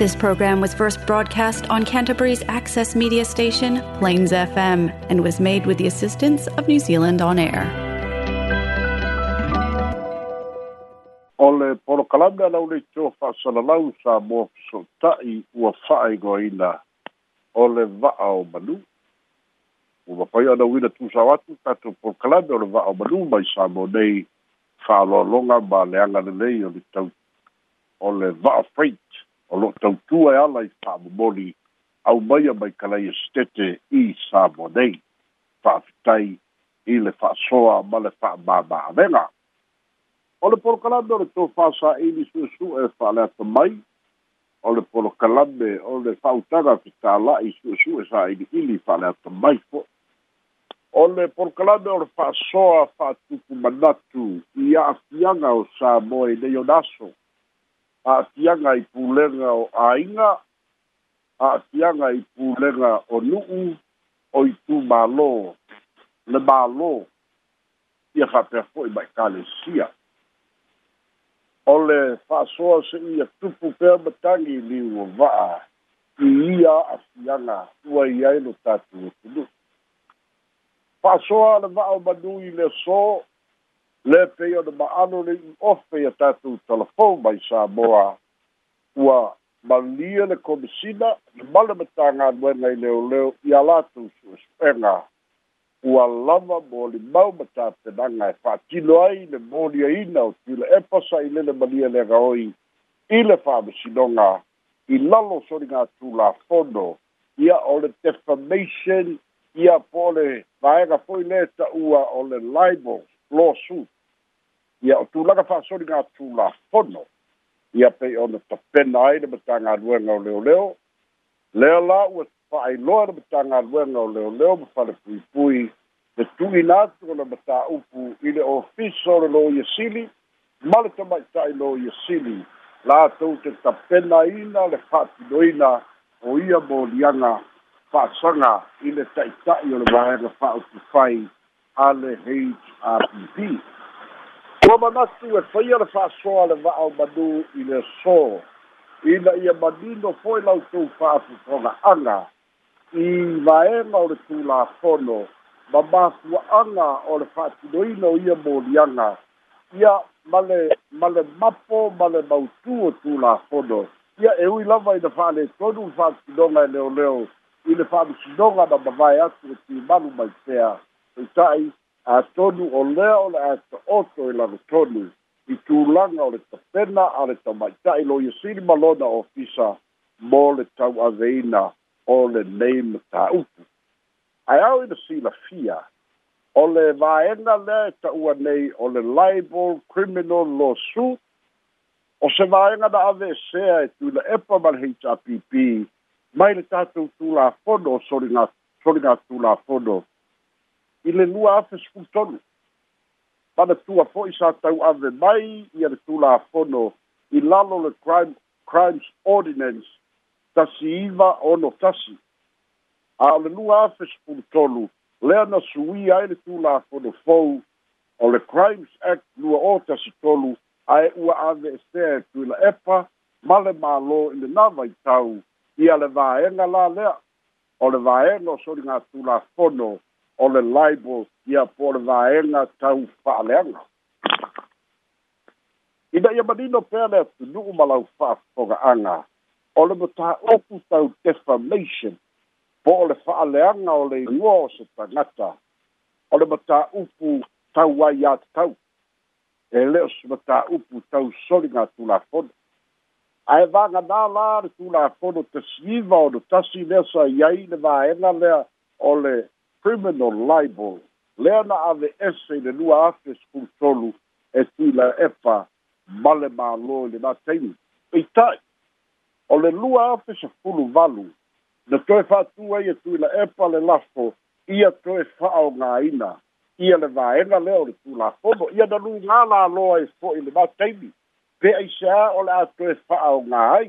This program was first broadcast on Canterbury's access media station, Plains FM, and was made with the assistance of New Zealand On Air. O le polokalanga lau le mō sotai ua whae goina o vaa o manu. O wapai ana wina tūsa watu kato polokalanga o le vaa o manu mai sa mō nei whaalolonga ma leanga lelei o le tau o le vaa freight o lo tau tua e ala i whaamumori au mai a mai kalai e stete i sāmo nei whaafitai i le whaasoa ma le whaamama avenga. O le polo kalande o le tō whaasa e ni su su e whaalea ta mai o le polo kalande o le whautara ki tā la i su su e sa e ni ili whaalea ta mai po. O le polo kalande o le whaasoa whaatuku manatu i a fianga o sāmo e neonaso. Nei aatiaga i pulega o āiga aatiaga i pulega o nu'u o i tumālō le mālō ia fa'apea fo'i ma ekalesia o le fa'asoa se'i ia tupu pea matagi liu o va'a i ia aatiaga ua i ai lo tatu otunu fa'asoa le va'a o manui le so le pei ona ma'ano le'i ofe ia tatou telefon mai sa moa ua malia le komisina le male matagaluega i leoleo ia latou suʻesuʻega ua lava mo limau ma tapenaga e fa'atino ai le moliaina o tila epa sa'i lele malia le agaoi i le fa'amasinoga i lalo soligatulafono ia o le defamation ia po o le faega fo'i lē ta'ua o le libels losu ia ya tulaga fa'asoliga tulafono ia pei ona tapena ai le matagaluega o leoleo lea la ua fa'ailoa le matagaluega o leoleo ma falepuipui le tuina atu ona mataupu i le ofisa o le lo ia sili ma le tama'ita'i lo ia sili latou te tapenaina le fa'atinoina o ia moliaga fa'asaga i le ta'ita'i o le vaega fa'aupu fai ale HRPP. Ua manatu e whaia le whaasoa le wa au manu i le so, i na ia manino foi lau tū whaafu tonga anga, i maenga o le tū la fono, ma mātua anga o le whaatinoino ia mōrianga, ia male male mapo male mautu o tu la fono ia e ui lava ina fale todu fa tu donga e leo leo ina fa tu donga da bavai atu e ti malu mai sea tai atonu o lea o le a to'oto i lavotonu i tulaga o le tapena a le taumaita'i lo ia sili malona ofisa mo le tauaveina o lenei mataupu aeao i le silafia o le vaega lea e ta'ua nei o le libel criminal lawsuit o se vaega na avesea e tuila e epa ma le hpp mai le tatou tulafono o soliga soliga tulafono i le lua afe sekulu tonu manatua fo'i sa tau ave mai ia le tulafono i lalo le crime crimes ordinance tasi iva ono tasi a o le lua afe sekulu tolu lea na suia ai le tulafono fou o le crimes act lua o tasi tolu ae ua ave esea e tuila epa ma le mālō i le nava i tau ia le vaega lalea o le vaega o soligatulafono o le laibo ia po le vaega tau fa'aleaga ina ia manino pea le atunu'u ma lau fa'afoga'aga o le mataupu tau defamation po o le fa'aleaga o le igua o se tagata o le mataupu tau ai iā tatau e le o se mataupu tau soliga tulafono ae vagana la le tulafono te siiva ona tasi lea sa iai le vaega lea o le criminal libel le ana ave ese le lua afe skulutolu e tuila efa ma le mālō i lenā taimi peita'i o le lua afe sefulu valu na toe fa'atua ai e tuila epa le lafo ia toe fa'aogāina ia le vaega lea o le tulafono ia na luigā lāloa ai le lenā taimi pe ai seā o le a toe fa'aogā ai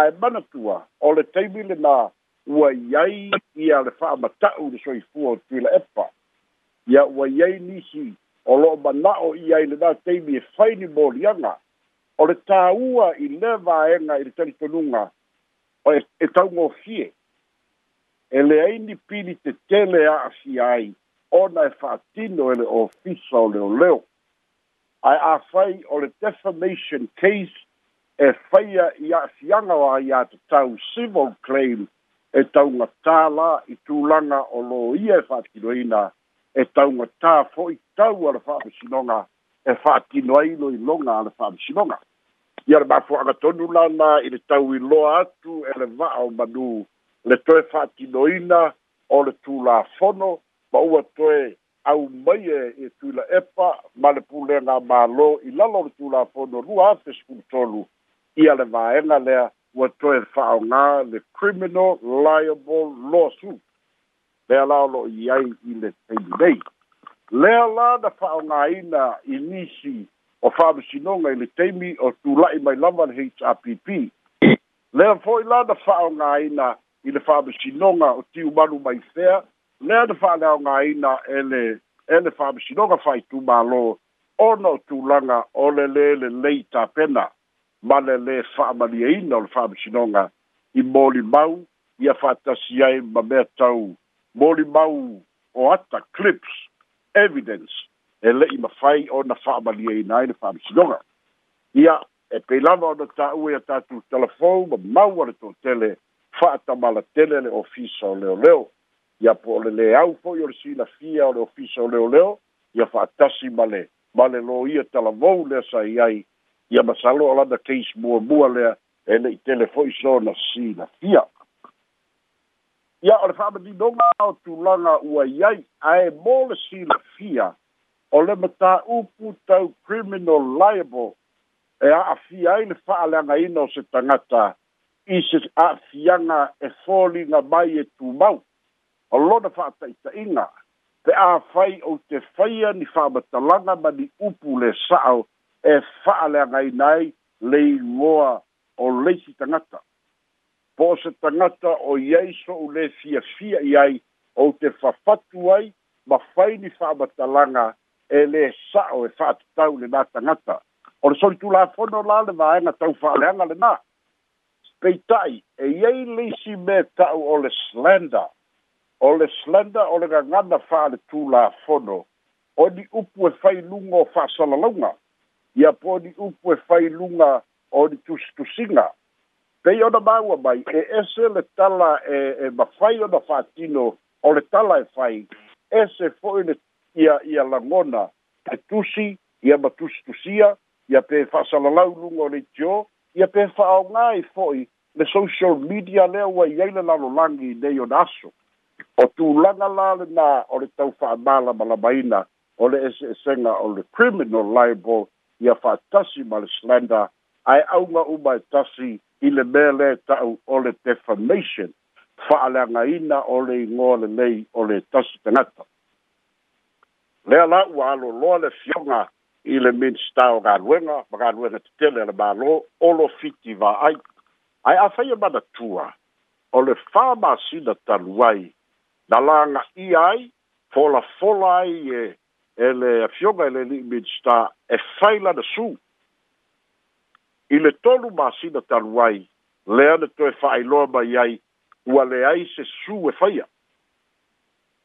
ae manatua o le taimi lenā ua iai ia le fa'amata'u le soifua o tuila epa wa yai iai nisi o lo'o mana'o ia i le nataimi e faini moliaga o le tāua i le vaega i le talitonuga e, e taugofie e leai ni pili a a'afia ai ona e fa'atino e le ofisa o a ae afai o le defamation case e faia i a'afiaga o ai iā tatau civil claim e taunga tāla i tūlanga o lo ia e whātinoina, e taunga tā fo i tau ala whātinoina, e whātinoina i longa ala whātinoina. Ia le mafu anga tonu lana i le tau i loa atu e le vaa o manu, le toe whātinoina o le tūlā fono, ma ua toe au mai e e tūla epa, ma le pūlenga mālo i lalo le tūlā fono, rua hafes kumtolu, ia le vaenga lea, ua toe fa'aogā le criminal liable lawsuit lea la o lo'o i ai i le taimi nei lea la na fa'aogāina i nisi o fa'amasinoga i le taimi o tula'i mai lava le hpp lea fo'i la na fa'aogāina i le fa'amasinoga o tiumalu mai fea lea na fa'aleaogāina e le e le fa'amasinoga fa'aitūmālō ona o tulaga o le lē lelei tapena male le fa'amalieina o le fa'amasinoga i molimau ia fa'atasi ai ma mea tau molimau o ata clips evidence e le'i mafai ona fa'amalieina ai le fa'amasinoga ia e peilava ona ta'ue ia tatou telefon ma mau a le to'atele fa'atamalatele le ofisa o leoleo ia po o le leau fo'i o le silafia o le ofisa o leoleo ia fa'atasi ma le ma le lo ia talavou lea sai ai ia masalo o lana case muamua lea e le'i tele fo'i so na sinafia ia o le fa'amadinoga o tulaga ua i ai ae mo le sinafia o le matāupu tau criminal liable e a'afia ai le fa'aleagaina o se tagata i se a'afiaga e foliga mai e tumau o lona fa'ata'ita'iga pe afai ou te faia ni fa'amatalaga ma ni upu le sa'o e fa'aleaga i nai le moa o leisi tagata po se tagata o iai so'u lē fiafia i ai o te fafatu ai ma fai ni fa'amatalaga e le sa'o e fa'atatau lenā tagata o le solitulafono la le na tau fa'aleaga lenā peita'i e iai leisi me ta'u o le slander o le slander o le gagana fa'ale tulafono o ni upu e fai luga o fa'asalalauga ia poni upu e failuga o ni tusitusiga pei ona maua mai e ese le tala e e mafai ona fa'atino o le tala e fai ese fo'i le ia ia lagona e tusi ia ma tusitusia ia pe fa'asalalau luga o le itio ia pe fa'aaogā i e fo'i le social media lea ua i ai le lalolagi nei ona aso o tulaga la lenā o le tau fa'amālamalamaina o le ese esega o le criminal libel ia fa'atasi ma le slanda ae auga uma e tasi i le mea lē ta'u o le defamation fa'aleagaina o le igoa lelei o le tasi tagata lea la ua aloloa le fioga i le minista o galuega ma galuega tetele a le mālō olofiti va'ai ae afaia manatua o le famasina talu ai na laga'ia ai folafola ai e eh, ele afioga ele li bitsta e faila da su ile tolu masi da taruai le ana to e failo ba yai wa le ai se su e faia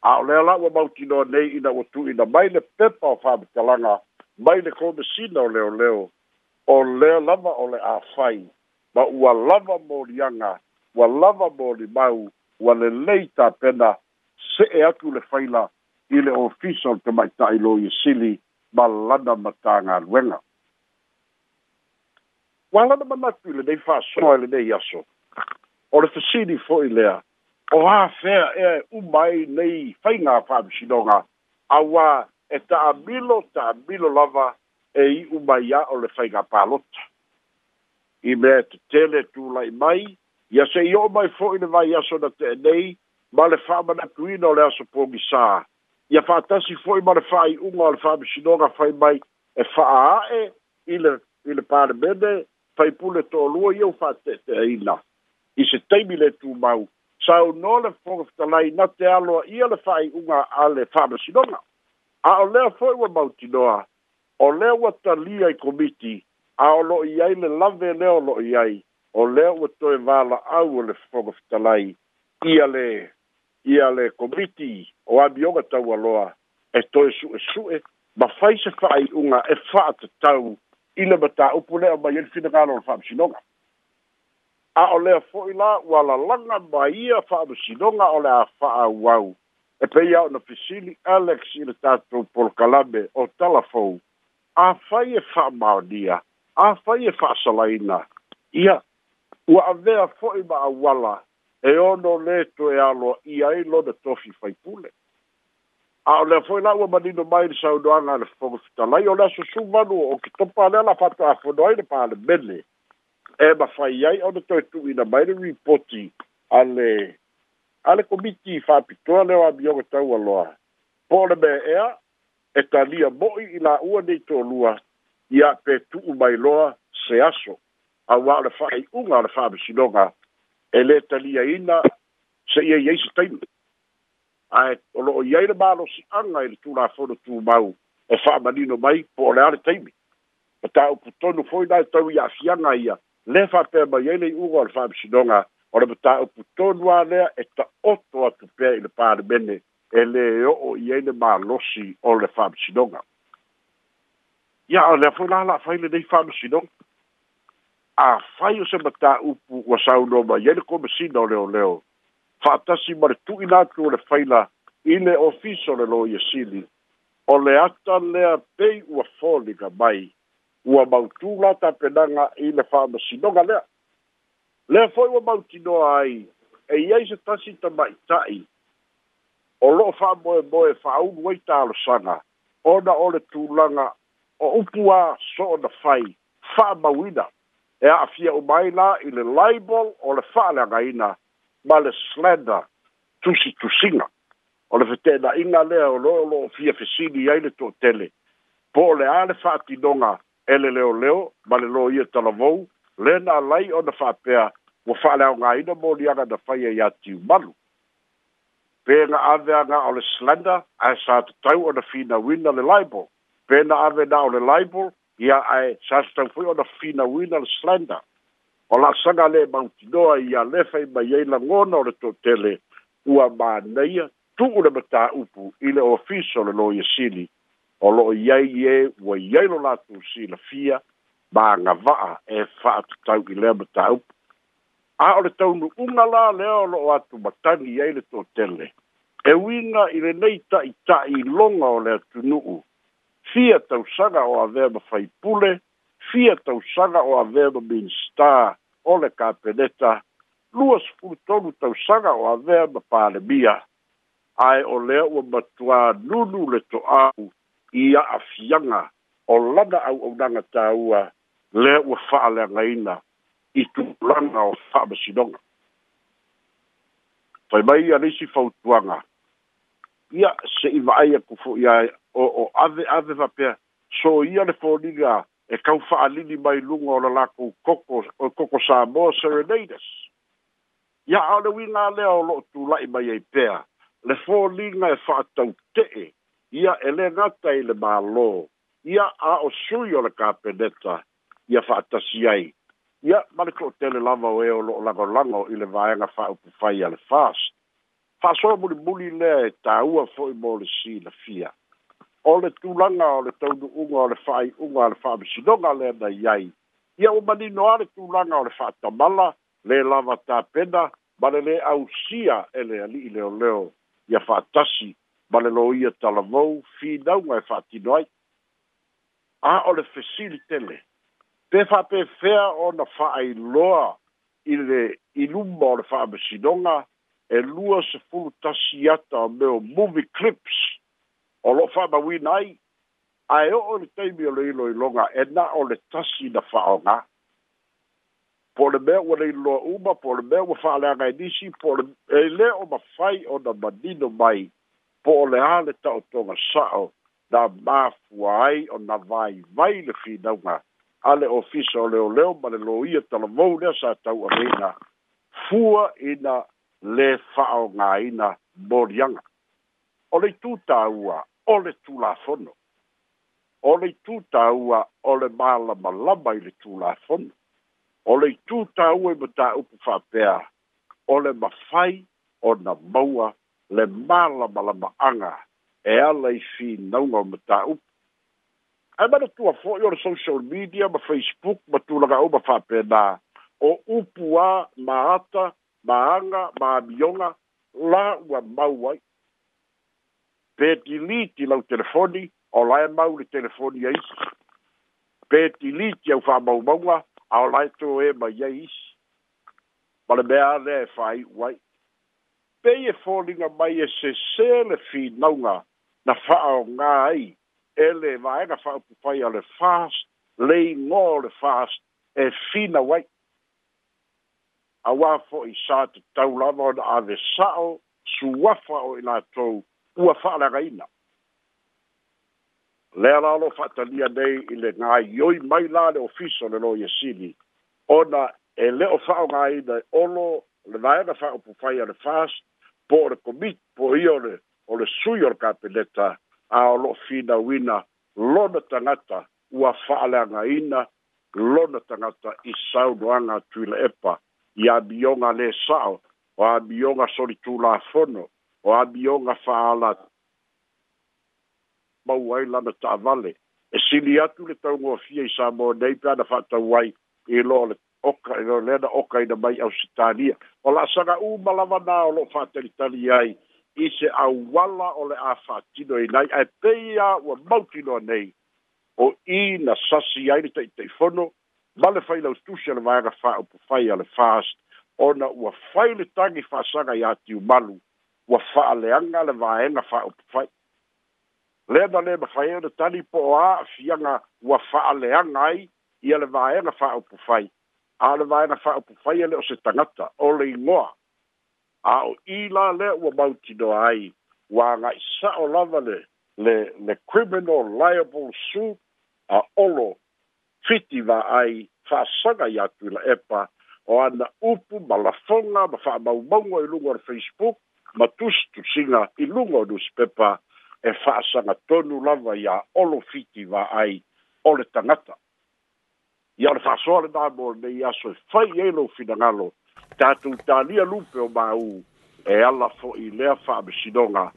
a le ala wa bauti no nei ina wa tu ina mai le pepa o fa talanga mai le ko sina o leo leo o le lava o le a fai ba wa lava mo lianga wa lava mo li mau wa le leita pena se e aku le faila i le ofisa o te maitailo i sili ma lana ma tā ngā ruenga. Wa lana manatu i le nei whāsoa i le nei aso. O le tasini fo i lea, o hā whea e umai nei whainga whāmishinonga, a wā e tā milo, tā milo lava e i umai a o le whainga pālota. I mea te tele tūlai mai, ia se i o mai fo i le vai aso na te nei, ma le whāmanatu i no le aso pōngi sāa ia fa'atasi fo'i ma le fa'ai'uga o le fa'amisinoga fai mai e fa'aa'e i le i le palemene fai pule to'alua iau fa'ateete'aina i se taimi le tumau sauno le fogafetalai na te aloa ia le fa'ai'uga a le fa'amasinoga a o lea fo'i ua mautinoa o lea ua talia i komiti a o lo'i ai le lave lea o lo'i ai o lea ua toe vala'au o le fogafetalai ia le ia le komiti o abioga taualoa e toe suʻesuʻe ma fai se faaiʻuga e faatatau i le mataupu lea mai ali finagalo o le faamasinoga a o lea fo'i la ua lalaga ma ia faamasinoga o le a faaauau e peia ona fesili alex i le tatou polokalame o talafou afai e faamaonia afai e faasalaina ia ua avea fo'i ma auala e ono le to e alo i ai lo de tofi fai pule. A o le foi la ua manino mai le sau doanga le fogo fita lai, o le aso su manu o ki topa le ala fatu a fonoi le pa le mele, e ma fai ai ono to e tu ina mai le reporti ale, ale komiti i fapi toa le wa bionga tau aloa. Po le me ea, e talia moi i la ua nei to lua, i a pe tu umai loa se aso, a wa le fai unga le fabi sinonga, e le talia ina se ia ia isa taimu. Ae, o loo iaira malo si anga ili tūra fono tū mau e wha manino mai po o leare taimi. Ma e tā upu tonu fōi nai tau ia fianga ia le wha pēr mai ele i ugo ala wha misinonga o le ma tā upu tonu a lea e ta oto atu pēr ili pāre mene e le o o iaira malo si o le wha misinonga. Ia, o lea fōi lala whaile nei wha misinonga a fai o se mata upu ua sau no ma yele kome sina o leo leo. Fa atasi mare tu inatu o le faila i le ofiso le lo yesili. O le ata lea pei ua fōli ka mai. Ua mautu lata penanga i le faa masinonga lea. Lea foi ua mauti no ai. E iai se tasi ta mai tai. O lo faa moe moe faa unu eita alo sanga. Ona ole tu tūlanga o upua so na fai. Faa mawina e a'afia umai la i le libel o le fa'aleagaina ma le slander tusitusiga o le fetena'iga lea o loo lo'o fia fesili ai le to'atele po o leā le fa'atinoga e le leoleo ma le lo ia talavou lē na lai ona fa'apea ua fa'aleaogāina moliaga na faia iā tiumalu pe ga ave aga o le slander ae sa tatau ona finauina le libel pe na ave na o le libel ia ae sasatau foi ona finauina le slander o laasaga le mautinoa ia le fai mai ai lagona o le toʻatele ua maneia tuu le mataupu i le ofisa o le loia sili o loo iai ē e, ua iai lo latou silafia ma gava'a e fa'atatau i lea mataupu a o le taunu'uga la lea o lo'o atu matagi ai le toʻatele e uiga i lenei ta'ita'i loga o le atunu'u fia tausaga o avea ma faipule fia tausaga o avea ma minstar o le kapeneta lua sefulutolu tausaga o avea ma palemia ae o lea ua matuā nunu le toau i a'afiaga o lana au'aunaga tāua lea ua fa'aleagaina i tulaga o fa'amasinoga fai mai ia nisi fautuaga ia se'i va'ai aku fo'i ae o o ave ave va pe so ia le foliga e kau fa alini mai lunga o la la ko koko o koko sa mo serenades ia ale wi na le o lo tu la i mai pe le foliga e fa tau te ia ele na tai le malo ia a o sui o le kapeneta ia fa ta si ai ia mali ko tele lava o e o lo la ko la i le vaenga fa o pu fa ia le fast fa so muli muli e le ta ua fo i mo le fia o le tulaga o le taunu'uga o le fa'ai'uga a le fa'amisinoga lea nai ai ia ua maninoā le tulaga o le fa'atamala le lava tapena ma le lē ausia e le ali'i leoleo ia fa'atasi ma le lo ia talavou finauga e fa'atino ai a o le fesilitele pe fa'apefea ona fa'ailoa i le iluma o le fa'amisinoga e lua sefulu tasi ata o leo movie clips o lo'o fa'amauina ai ae o'o le taimi o le iloiloga e na o le tasi na fa'aogā po le mea ua leiloa uma po le mea ua fa'aleaga e nisi po e lē o mafai ona manino mai po o le a le ta'otoga sa'o na mafua ai ona vaivai le finauga a ofisa o leoleo ma le lo ia talavou lea sa tau'aleina fua ina le fa'aogāina moliaga o le itu tāua o le tulafono o le itūtāua o le mālamalama i le tulafono o le itūtāua i mataupu fa'apea o le mafai ona maua le mālamalamaaga e ala i finauga o mataupu ae manatua fo'i o le social media ma facebook ma tulaga'u ma fa'apenā o upu ā ma ata ma aga ma amioga la ua mau ai petiliti lau telefoni o lae mau le telefoni ai petiliti au faamaumauga a o lae to e mai ai isi ma le mea lea e faaiu ai pei e foliga mai e sesē le finauga na faaogā ai e le vaega faaupupai a le fast leigō le fast e finau ai auā fo'i sa tatau lava ona avesa'o suafa o i latou ua fa'alagaina lea lalo fa'atalia nei i le gaioi mai la le ofiso le lo iasili ona e le o fa'aogāina e olo le laega fa'aupufai a le fast po o le komit po ia o le o le sui o le kapeneta a o lo'o finauina lona tagata ua fa'alagaina lona tagata i saunoaga tuila epa ia mioga lē sa'o o a mioga solitulafono o amioga fa'ala mau ai lana ta'avale e sili atu le taugoafia i sa mo nei pe ana fa'atau ai i lo'o le oka i lo'o lea na oka ina mai ausitalia o la asaga uma lava na o lo'o fa'atalitali ai i se auala o le a fa'atino inai ae peia ua mautinoa nei o i na sasi ai le taʻitaʻifono ma le failautusi a le vaega fa'aupufai a le fast ona ua fai le tagi fa'asaga iā tiumalu ua fa'aleaga le vaega fa'aupufai lea na lē mafai ona tali po o a'afiaga ua fa'aleaga ai ia le vaega fa'aupufai a le vaega fa'aupufai a le e o se tagata o le igoa a o ila lea ua mautinoa ai ua aga'i sa'o lava le le le criminal liable suit a olo fiti va'ai fa'asaga i atu i la epa o ana upu ma lafoga ma fa'amaumauga i luga o le facebook ma tusutusiga i luga o newspepa e fa'asaga tonu lava iā olofiti va'ai o le tagata ia o le fa'asoa lenā mo lenei aso e fai ai lou finagalo tatou talia lupe o bau e ala fo'i lea fa'amasinoga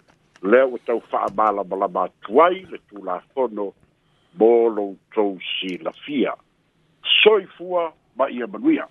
lea ua tau fa'amalamalama ba twai le tulafono mo lou tou silafia soifua ma ia manuia